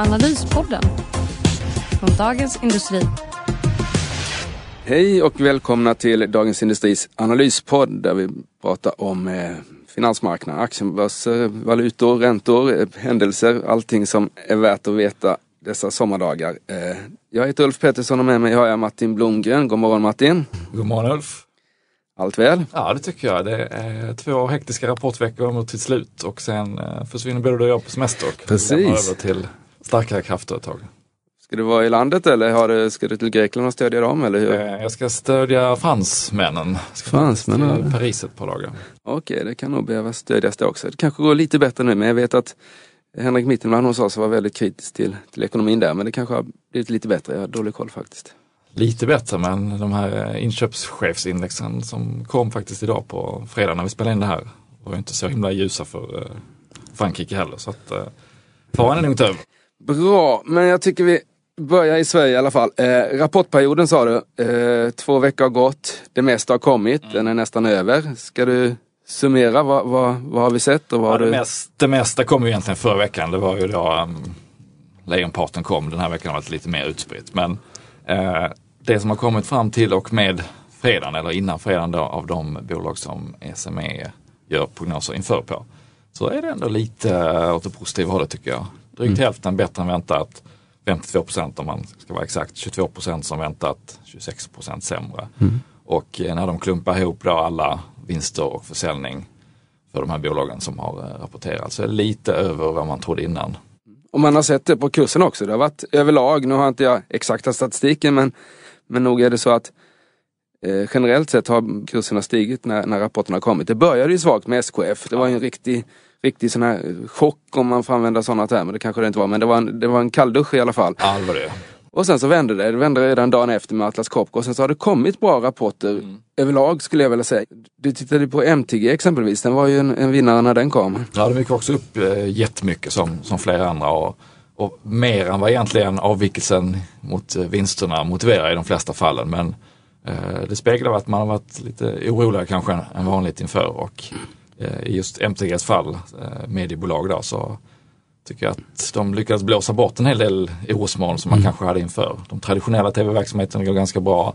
Analyspodden från Dagens Industri. Hej och välkomna till Dagens Industris analyspodd där vi pratar om eh, finansmarknaden, aktiebörser, valutor, räntor, eh, händelser, allting som är värt att veta dessa sommardagar. Eh, jag heter Ulf Pettersson och med mig har jag Martin Blomgren. God morgon Martin! God morgon Ulf! Allt väl? Ja det tycker jag. Det är två hektiska rapportveckor mot sitt slut och sen eh, försvinner både du och jag på semester och Precis. lämnar över till starkare krafter ett tag. Ska du vara i landet eller har du, ska du till Grekland och stödja dem? Eller hur? Eh, Jag ska stödja fransmännen. Ska Fransmännen, till Paris ett par dagar. Okej, det kan nog behöva stödjas det också. Det kanske går lite bättre nu, men jag vet att Henrik Mittenman hos oss var väldigt kritisk till, till ekonomin där, men det kanske har blivit lite bättre. Jag har dålig koll faktiskt. Lite bättre men de här eh, inköpschefsindexen som kom faktiskt idag på fredag när vi spelade in det här var inte så himla ljusa för eh, Frankrike heller. Så att faran är nog inte över. Bra, men jag tycker vi börjar i Sverige i alla fall. Eh, rapportperioden sa du, eh, två veckor har gått, det mesta har kommit, den är nästan över. Ska du summera, vad, vad, vad har vi sett och vad Ja, det, du... mest, det mesta kom ju egentligen förra veckan. Det var ju då um, lejonparten kom. Den här veckan har varit lite mer utspritt. Men eh, det som har kommit fram till och med fredagen eller innan fredagen då av de bolag som SME gör prognoser inför på. Så är det ändå lite eh, åt det positiva hållet tycker jag. Drygt hälften bättre än väntat. 52 procent om man ska vara exakt. 22 procent som väntat. 26 procent sämre. Och eh, när de klumpar ihop då alla vinster och försäljning för de här bolagen som har eh, rapporterat. Så är det lite över vad man trodde innan. Och man har sett det på kursen också. Det har varit överlag, nu har inte jag exakta statistiken, men, men nog är det så att eh, generellt sett har kurserna stigit när, när rapporterna har kommit. Det började ju svagt med SKF. Det var ju en riktig, riktig sån här chock om man får använda sådana termer. Det kanske det inte var, men det var en, det var en kalldusch i alla fall. Ja, det var det. Och sen så vände det. Det vände redan dagen efter med Atlas Copco. Och sen så har det kommit bra rapporter överlag skulle jag vilja säga. Du tittade på MTG exempelvis. Den var ju en, en vinnare när den kom. Ja, de gick också upp eh, jättemycket som, som flera andra och, och mer än vad egentligen avvikelsen mot eh, vinsterna motiverar i de flesta fallen. Men eh, det speglar att man har varit lite oroligare kanske än, vanligt inför och eh, i just MTGs fall, eh, mediebolag då, så tycker jag att de lyckades blåsa bort en hel del orosmoln som man kanske hade inför. De traditionella tv-verksamheterna går ganska bra.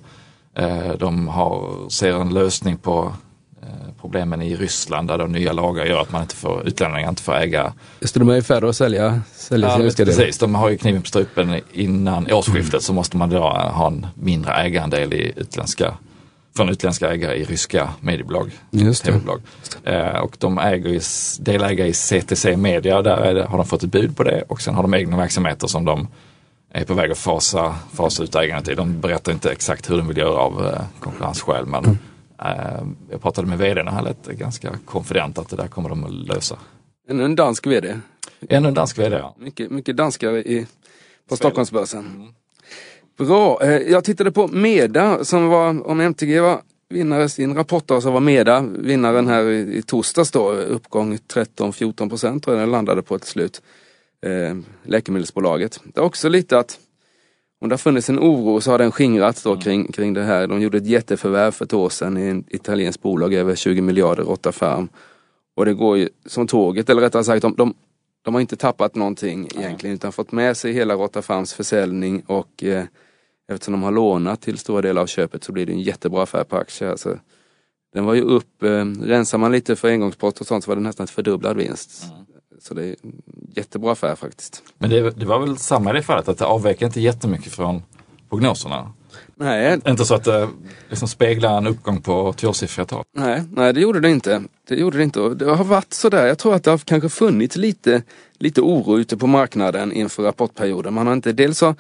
Eh, de har, ser en lösning på eh, problemen i Ryssland där de nya lagar gör att man inte får, utlänningar inte får äga. Just det, de är ju färre att sälja, sälja Ja, sina precis, de har ju kniven på strupen innan årsskiftet så måste man då ha en mindre ägarandel i utländska från utländska ägare i ryska mediebolag, Just det. tv-bolag. Eh, och de äger s- delägare i CTC Media, där är det, har de fått ett bud på det och sen har de egna verksamheter som de är på väg att fasa, fasa ut ägandet i. De berättar inte exakt hur de vill göra av eh, konkurrensskäl men Mm. eh, jag pratade med vdn och han lät ganska konfident att det där kommer de att lösa. Ännu en dansk vd. Ännu en dansk vd ja. Mycket, mycket danskar i, på Stockholmsbörsen. Bra, eh, jag tittade på Meda som var, om MTG var vinnare sin rapport då, så var Meda vinnaren här i, i torsdags då, uppgång 13-14 procent tror jag den landade på till slut. Eh, läkemedelsbolaget. Det är också lite att om det har funnits en oro så har den skingrats då kring, kring det här. De gjorde ett jätteförvärv för ett år sedan i en italiensk bolag över 20 miljarder, Rotta Farm. Och det går ju som tåget, eller rättare sagt de, de, de har inte tappat någonting egentligen utan fått med sig hela Rotta Farms försäljning och eh, eftersom de har lånat till stora delar av köpet så blir det en jättebra affär på aktier. Alltså, den var ju upp, eh, rensar man lite för engångspost och sånt så var det nästan ett fördubblad vinst. Så det är en jättebra affär faktiskt. Men det, det var väl samma i det fallet, att det avviker inte jättemycket från prognoserna. Nej, Inte så att det liksom speglar en uppgång på tvåsiffriga tal. nej, nej det gjorde det inte. Det gjorde det inte. Det har varit sådär, jag tror att det har kanske funnits lite, lite oro ute på marknaden inför rapportperioden. Man har inte, dels så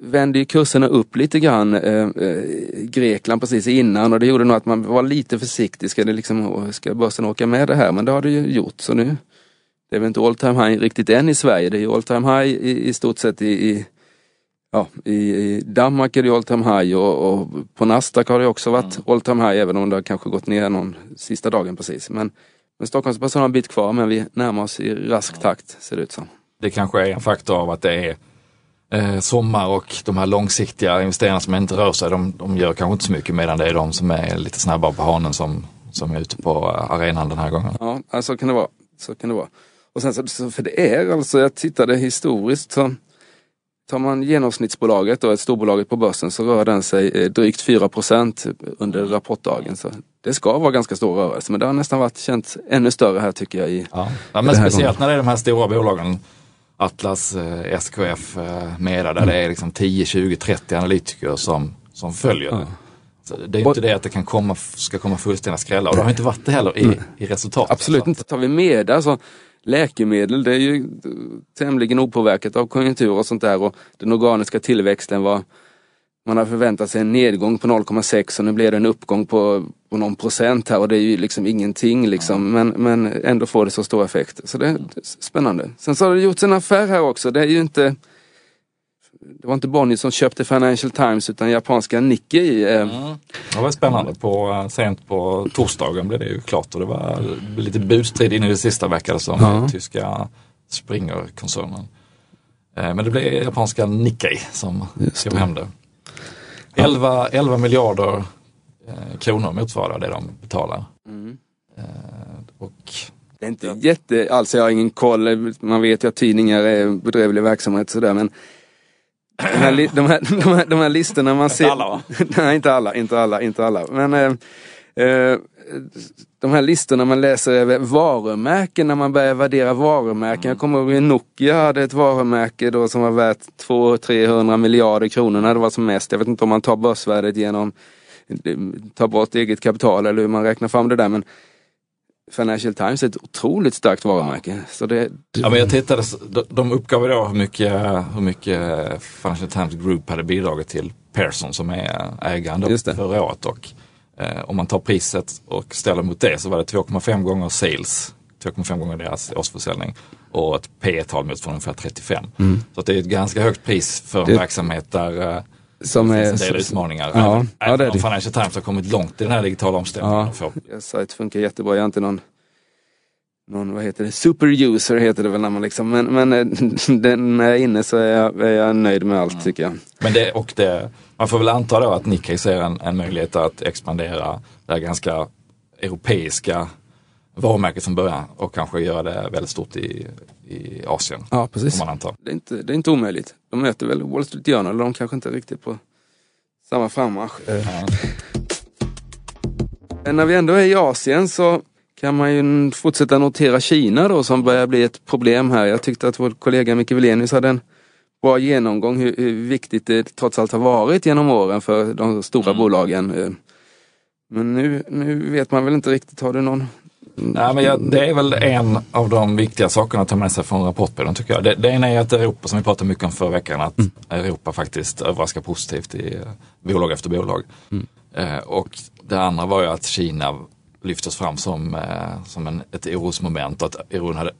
vände ju kurserna upp lite grann, eh, eh, Grekland precis innan och det gjorde nog att man var lite försiktig. Ska, det liksom, ska börsen åka med det här? Men det har det ju gjort. Så nu, det är väl inte all time high riktigt än i Sverige. Det är ju all time high i, i stort sett i, i Ja, i, i Danmark är det all time high och, och på Nasdaq har det också varit mm. all time high även om det har kanske gått ner någon sista dagen precis. Men, men Stockholmsbörsen har en bit kvar men vi närmar oss i rask takt ser det ut som. Det kanske är en faktor av att det är eh, sommar och de här långsiktiga investerarna som inte rör sig, de, de gör kanske inte så mycket medan det är de som är lite snabbare på hanen som, som är ute på arenan den här gången. Ja, så kan det vara. Så kan det vara. Och sen så, för det är alltså, jag tittade historiskt så Tar man genomsnittsbolaget och ett storbolaget på börsen så rör den sig eh, drygt 4 under rapportdagen. Så det ska vara ganska stor rörelse men det har nästan varit känt ännu större här tycker jag. I ja. ja men speciellt gången. när det är de här stora bolagen Atlas, eh, SKF, eh, Meda där mm. det är liksom 10, 20, 30 analytiker som, som följer. Ja. Så det är inte det att det kan komma, ska komma fullständiga skrällar och det har inte varit det heller i, i resultatet. Absolut inte. Tar vi Meda så läkemedel det är ju tämligen opåverkat av konjunktur och sånt där och den organiska tillväxten var man har förväntat sig en nedgång på 0,6 och nu blev det en uppgång på, på någon procent här och det är ju liksom ingenting liksom men, men ändå får det så stor effekt. Så det är spännande. Sen så har det gjorts en affär här också. Det är ju inte det var inte Bonnier som köpte Financial Times utan japanska Nikkei. Eh. Mm. Det var spännande. På, eh, sent på torsdagen blev det ju klart och det var lite budstrid in i det sista verkade som ja. tyska Springer-koncernen. Eh, men det blev japanska Nikkei som tog hem det. 11, 11 miljarder kronor motsvarar det de betalar. Mm. Och det är inte jätte, alltså jag har ingen koll, man vet ju att tidningar är bedrövlig verksamhet sådär men de här, de, här, de, här, de här listorna man ser... Inte alla va? Nej, inte alla, inte alla, inte alla. Men eh, eh, de här listorna man läser över varumärken när man börjar värdera varumärken. Jag kommer ihåg att Nokia hade ett varumärke då som var värt 200-300 miljarder kronor när det var som mest. Jag vet inte om man tar börsvärdet genom tar bort eget kapital eller hur man räknar fram det där. Men Financial Times är ett otroligt starkt varumärke. Så det, Ja, men jag tittade, de uppgav då hur mycket, hur mycket Financial Times Group hade bidragit till Pearson som är ägaren förra året. Och, eh, om man tar priset och ställer mot det så var det 2,5 gånger sales, 2,5 gånger deras årsförsäljning och ett P tal mot ungefär 35. Mm. Så det är ett ganska högt pris för en det, verksamhet där eh, som det finns en del utmaningar. Ja, Även ja, det är det. Financial Times har kommit långt i den här digitala omställningen. Ja, sajt funkar jättebra. Jag är inte någon någon, vad heter det, superuser heter det väl när man liksom, men, men eh, den, när jag är inne så är jag, är jag nöjd med allt mm. tycker jag. Men det, och det, man får väl anta då att Nikkei ser en, en möjlighet att expandera det här ganska europeiska varumärket från början och kanske göra det väldigt stort i, i Asien. Ja, precis. Man antar. Det, är inte, det är inte omöjligt. De möter väl Wall Street Journal, de kanske inte är riktigt på samma frammarsch. Ja. Men när vi ändå är i Asien så kan man ju fortsätta notera Kina då som börjar bli ett problem här. Jag tyckte att vår kollega Micke Wilenius hade en bra genomgång hur, hur, viktigt det trots allt har varit genom åren för de stora mm. bolagen. Men nu, nu vet man väl inte riktigt, har du någon Nej, men jag, det är väl en av de viktiga sakerna att ta med sig från rapportbilden tycker jag. Det, det ena är att Europa, som vi pratade mycket om förra veckan, att mm. Europa faktiskt överraskar positivt i uh, bolag efter bolag. Mm. Uh, och det andra var ju att Kina lyftes fram som, uh, som en, ett orosmoment och att oron hade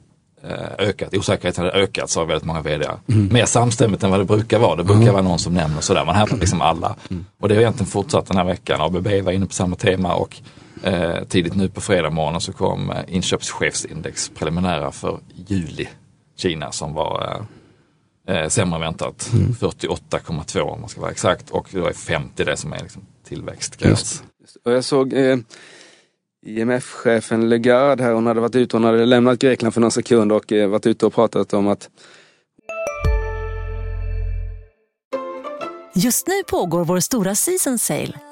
ökat, osäkerheten hade ökat sa väldigt många vd. Mm. Mer samstämmigt än vad det brukar vara. Det brukar mm. vara någon som nämner sådär, man hävdar liksom alla. Mm. Och det har egentligen fortsatt den här veckan. ABB var inne på samma tema och Eh, tidigt nu på fredag morgon så kom eh, inköpschefsindex preliminära för juli Kina som var eh, eh sämre än väntat. Mm. 48,2 om man ska vara exakt och då är 50 det som är liksom tillväxtgräns. Och jag såg eh, IMF-chefen Legard här, hon hade varit ute, hon hade lämnat Grekland för några sekunder och eh, varit ute och pratat om att Just nu pågår vår stora season sale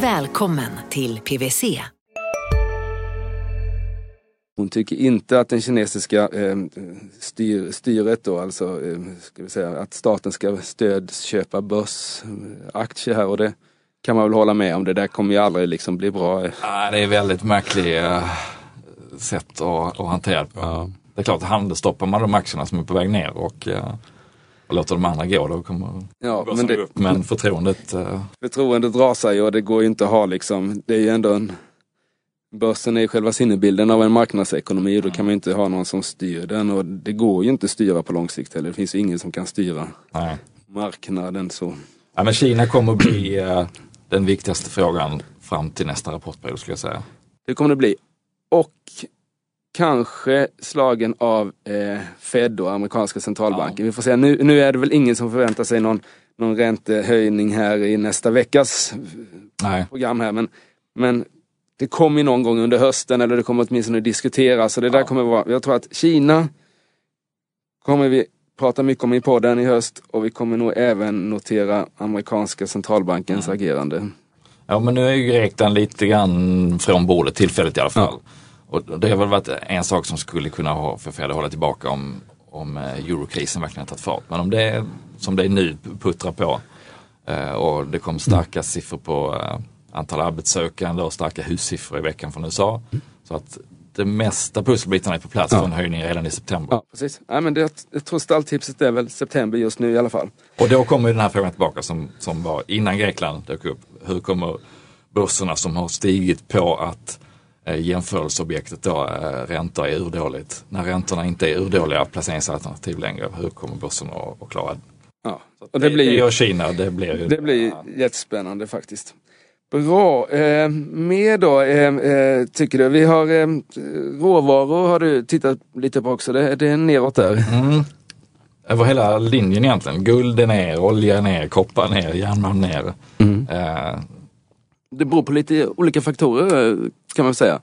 Välkommen till PWC. Hon tycker inte att den kinesiska eh, styr, styret då, alltså eh, ska vi säga, att staten ska stödköpa börsaktier här och det kan man väl hålla med om. Det där kommer ju aldrig liksom bli bra. Ja, det är väldigt märkligt uh, sätt att, att hantera på. Ja. Det är klart, handelsstoppar man de aktierna som är på väg ner och uh, och låter de andra gå, då kommer ja, men det upp. Men förtroendet... Uh... Förtroendet rasar ju och det går ju inte att ha liksom, det är ju ändå en Börsen är själva sinnebilden av en marknadsekonomi och då kan man inte ha någon som styr den och det går ju inte att styra på lång sikt heller. Det finns ju ingen som kan styra Nej. marknaden så. Ja, men Kina kommer att bli uh, den viktigaste frågan fram till nästa rapportperiod skulle jag säga. Det kommer det bli. Och kanske slagen av eh, Fed och amerikanska centralbanken. Ja. Vi får se. Nu, nu är det väl ingen som förväntar sig någon, någon räntehöjning här i nästa veckas Nej. program här. Men, men det kommer någon gång under hösten eller det kommer åtminstone diskuteras. Så det där kommer vara, jag tror att Kina kommer vi prata mycket om i podden i höst och vi kommer nog även notera amerikanska centralbankens mm. agerande. Ja men nu är ju Grekland lite grann från bordet tillfälligt i alla fall. Ja. Och det har väl varit en sak som skulle kunna ha för Fed att hålla tillbaka om, om eh, eurokrisen verkligen har tagit fart. Men om det som det är nu puttrar på eh, och det kommer starka siffror på eh, antal arbetssökande och starka hussiffror i veckan från USA. Så att det mesta pusselbitarna är på plats för en höjning redan i september. Ja, precis. Ja, men det, jag tror stalltipset är väl september just nu i alla fall. Och då kommer den här frågan tillbaka som, som var innan Grekland dök upp. Hur kommer börserna som har stigit på att jämförelseobjektet då, eh, räntor är urdåligt. När räntorna inte är urdåliga placeringsalternativ längre, hur kommer börsen att, att klara det? Ja, och det, blir ju... Det Kina, det blir ju... Det blir jättespännande faktiskt. Bra. Eh, mer då eh, eh, tycker du? Vi har eh, råvaror har du tittat lite på också. Det, det är neråt där. Mm. Över hela linjen egentligen. Guld är ner, olja är ner, koppar ner, järnmalm ner. Mm. Eh. Det beror på lite olika faktorer kan man säga.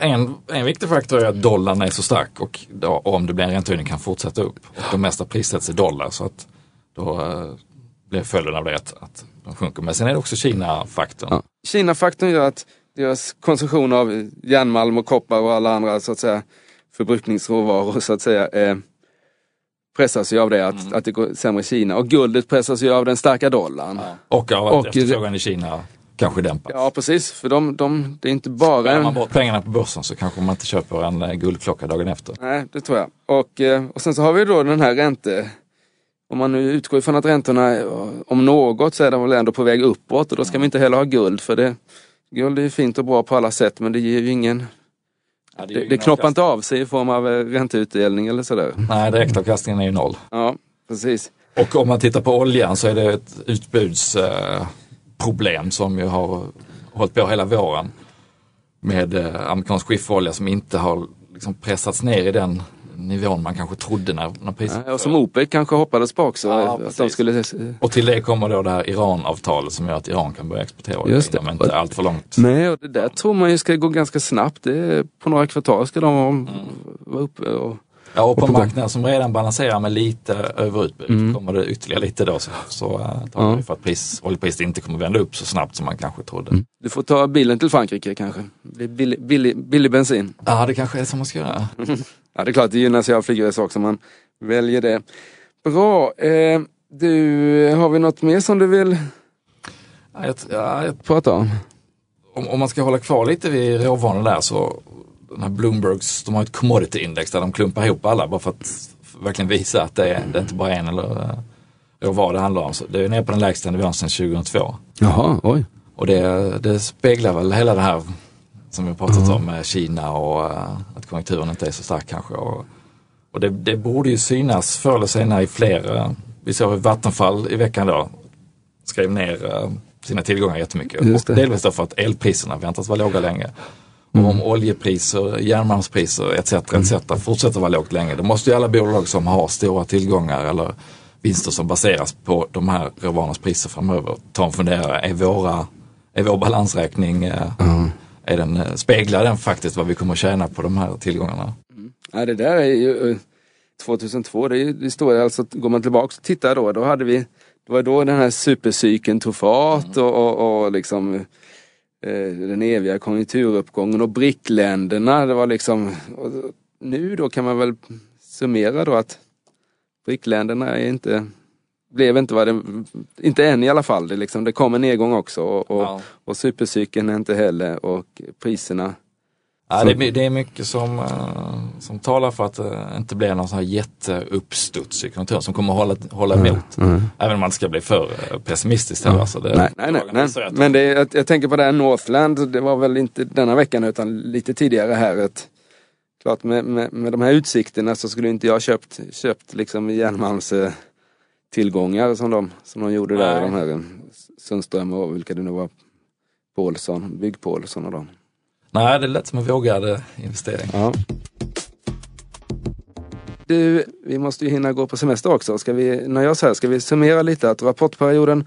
En, en viktig faktor är att dollarn är så stark och då, om det blir en räntehöjning kan fortsätta upp. Och de mesta prissätts i dollar så att då eh, blir följden av det att, att de sjunker. Men sen är det också Kina-faktorn. Ja. Kina-faktorn gör att deras konsumtion av järnmalm och koppar och alla andra så att säga förbrukningsråvaror så att säga eh, pressas ju av det att, mm. att det går sämre i Kina. Och guldet pressas ju av den starka dollarn. Ja. Och av att och, efterfrågan i Kina kanske dämpas. Ja precis, för de, de, det är inte bara... Sparar man bort pengarna på börsen så kanske man inte köper en eh, guldklocka dagen efter. Nej, det tror jag. Och, eh, och sen så har vi då den här ränte om man nu utgår ifrån att räntorna, om något, så är de väl ändå på väg uppåt och då ska man inte heller ha guld för det. Guld är fint och bra på alla sätt men det ger ju ingen ja, det, det, det knoppar inte av sig i form av eh, ränteutdelning eller sådär. Nej, direktavkastningen är ju noll. Ja, precis. Och om man tittar på oljan så är det ett utbudsproblem eh, som ju har hållit på hela våren. Med eh, amerikansk skifferolja som inte har liksom pressats ner i den nivån man kanske trodde när, när priset ja, Och som OPEC kanske hoppades på också. Ja, att de skulle... Och till det kommer då det här Iran-avtalet som gör att Iran kan börja exportera Just det. men inte allt för långt. Nej, och det där tror man ju ska gå ganska snabbt. Det är, på några kvartal ska de vara, mm. uppe och Ja, och på en marknad som redan balanserar med lite överutbud mm. kommer det ytterligare lite då så, så uh, talar ja. för att pris, oljepriset inte kommer vända upp så snabbt som man kanske trodde. Mm. Du får ta bilen till Frankrike kanske. Det billig, billig, billig bensin. Ja, det kanske är som man ska göra. ja, det är klart, det gynnas ju av flygresor också, man väljer det. Bra. Eh, du, har vi något mer som du vill ja, jag, ja, jag, prata om? om? Om man ska hålla kvar lite vid råvarorna där så den här Bloombergs, de har ett commodity-index där de klumpar ihop alla bara för att verkligen visa att det är, det är inte bara en eller uh, vad det handlar om. Så det är ner på den lägsta nivån sedan 2002. Jaha, oj. Och det, det speglar väl hela det här som vi pratat mm. om med Kina och uh, att konjunkturen inte är så stark kanske. Och, och det, det, borde ju synas förr eller senare i fler. Uh, vi såg Vattenfall i veckan då skrev ner sina tillgångar jättemycket. Och delvis då för att elpriserna väntas vara låga länge. Mm. Om oljepriser, järnmalmspriser etc. etc. Mm. fortsätter vara lågt länge, då måste ju alla bolag som har stora tillgångar eller vinster som baseras på de här råvarornas priser framöver ta en funderare. Är, våra, är vår balansräkning, mm. är den, eh, speglar den faktiskt vad vi kommer att tjäna på de här tillgångarna? Mm. Ja, det där är ju 2002, det, är, det står alltså, går man tillbaka och tittar då, då hade vi, det var då den här supercykeln tog fart mm. och, och, och liksom eh, den eviga konjunkturuppgången och brickländerna. Det var liksom, nu då kan man väl summera då att brickländerna är inte blev inte vad det, inte än i alla fall. Det, liksom, det kom en nedgång också och, och, Ja. och supercykeln är inte heller och priserna. Ja, det, är- det är mycket som, eh, som talar för att det inte blir någon sån här jätteuppstuds i konjunkturen som kommer hålla, hålla emot. Även om man inte ska bli för eh, pessimistisk heller. Alltså det, Nej, nej, nej. nej. Men det, jag, jag tänker på det här Northland, det var väl inte denna veckan utan lite tidigare här. Att, klart med, med, med de här utsikterna så skulle inte jag köpt, köpt liksom järnmalms eh, tillgångar som de, som de gjorde där. Nej. De här eh, Sundström och vilka det nu var. Paulsson, Bygg-Paulsson och de. Nej, det lät som en vågad eh, investering. Ja. Du, vi måste ju hinna gå på semester också. Ska vi, när jag säger ska vi summera lite att rapportperioden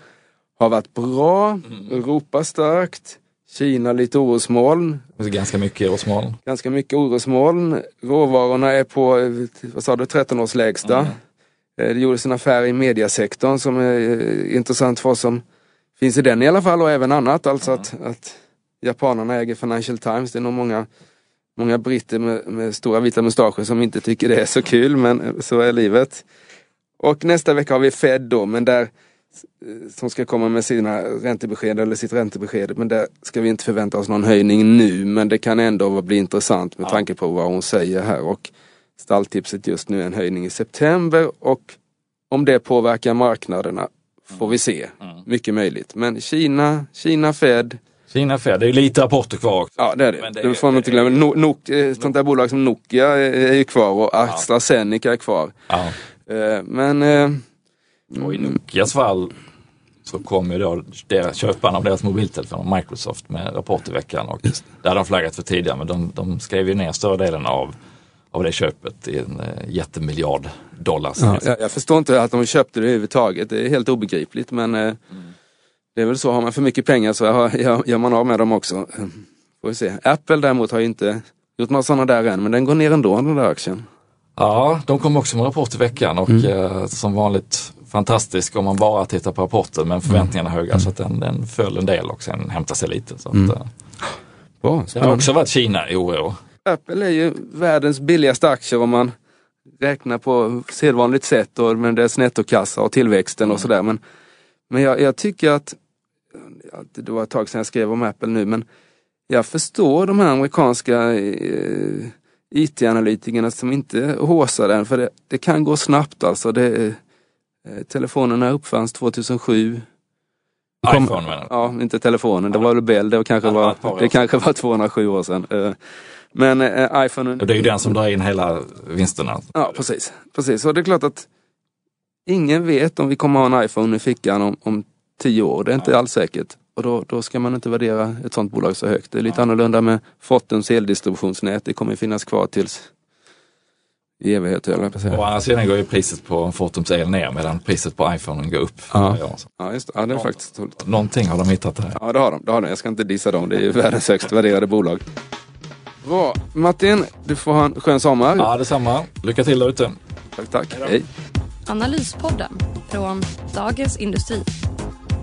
har varit bra, Europa starkt, Kina lite orosmoln, ganska mycket årsmål. ganska mycket orosmoln. Råvarorna är på, eh, vad sa du, 13 års lägsta. Eh, Det gjordes en affär i mediasektorn som är intressant för oss som finns i den i alla fall och även annat. Alltså att, att japanerna äger Financial Times. Det är nog många, många britter med, med stora vita mustascher som inte tycker det är så kul men så är livet. Och nästa vecka har vi Fed då men där eh, som ska komma med sina räntebesked eller sitt räntebesked. Men där ska vi inte förvänta oss någon höjning nu men det kan ändå bli intressant med tanke på vad hon säger här. Och stalltipset just nu är en höjning i september och om det påverkar marknaderna får vi se. Mycket möjligt. Men Kina, Kina Fed, Kina Fed, det är ju lite rapporter kvar också. ja det är det. Men det det, får man inte glömma. No, ett sånt där bolag som Nokia är, ju kvar och AstraZeneca är kvar. Ja. Eh, Men eh, Och i Nokias fall så kom ju då deras, köparna av deras mobiltelefoner, Microsoft, med rapport i veckan. Och det hade de flaggat för tidigare men de, de skrev ju ner större delen av, av det köpet i en eh, jättemiljard dollar. Ja, jag, jag förstår inte att de köpte det överhuvudtaget. Det är helt obegripligt men eh, det är väl så, har man för mycket pengar så gör, man av med dem också. Får vi se. Apple däremot har ju inte gjort några sådana där än men den går ner ändå den där aktien. Ja, de kom också med rapport i veckan och eh, som vanligt fantastisk om man bara tittar på rapporten men förväntningarna är höga så att den, den föll en del och sen hämtade sig lite. Så att, eh, Bra, det har också varit Kina i oro. Apple är ju världens billigaste aktier om man räknar på sedvanligt sätt och med dess nettokassa och tillväxten och sådär. Men, men jag, jag tycker att, det var ett tag sedan jag skrev om Apple nu, men jag förstår de här amerikanska eh, IT-analytikerna som inte håsar den, för det, det kan gå snabbt alltså. Det, eh, telefonerna uppfanns 2007. Kom- iPhone menar du? Ja, inte telefonen, det var väl Bell, det, var kanske Ja, var det kanske var 207 år sedan. Eh, Men eh, iPhone... Och det är ju den som drar in hela vinsterna. Ja, precis. precis. Och det är klart att ingen vet om vi kommer ha en iPhone i fickan om, om tio år. Det är inte alls säkert. Och då, då ska man inte värdera ett sånt bolag så högt. Det är lite annorlunda med Fortums eldistributionsnät. Det kommer finnas kvar tills i evighet, höll jag på att Å andra sidan går ju priset på Fortums el ner medan priset på iPhone går upp. Ja. Ja, just det. Ja, det är faktiskt troligt. Någonting har de hittat där. Ja, det har de. Det har de. Jag ska inte dissa dem. Det är ju världens högst värderade bolag. Bra. Martin, du får ha en skön sommar. Ja, detsamma. Lycka till där ute. Tack, tack. Hej. Analyspodden från Dagens Industri.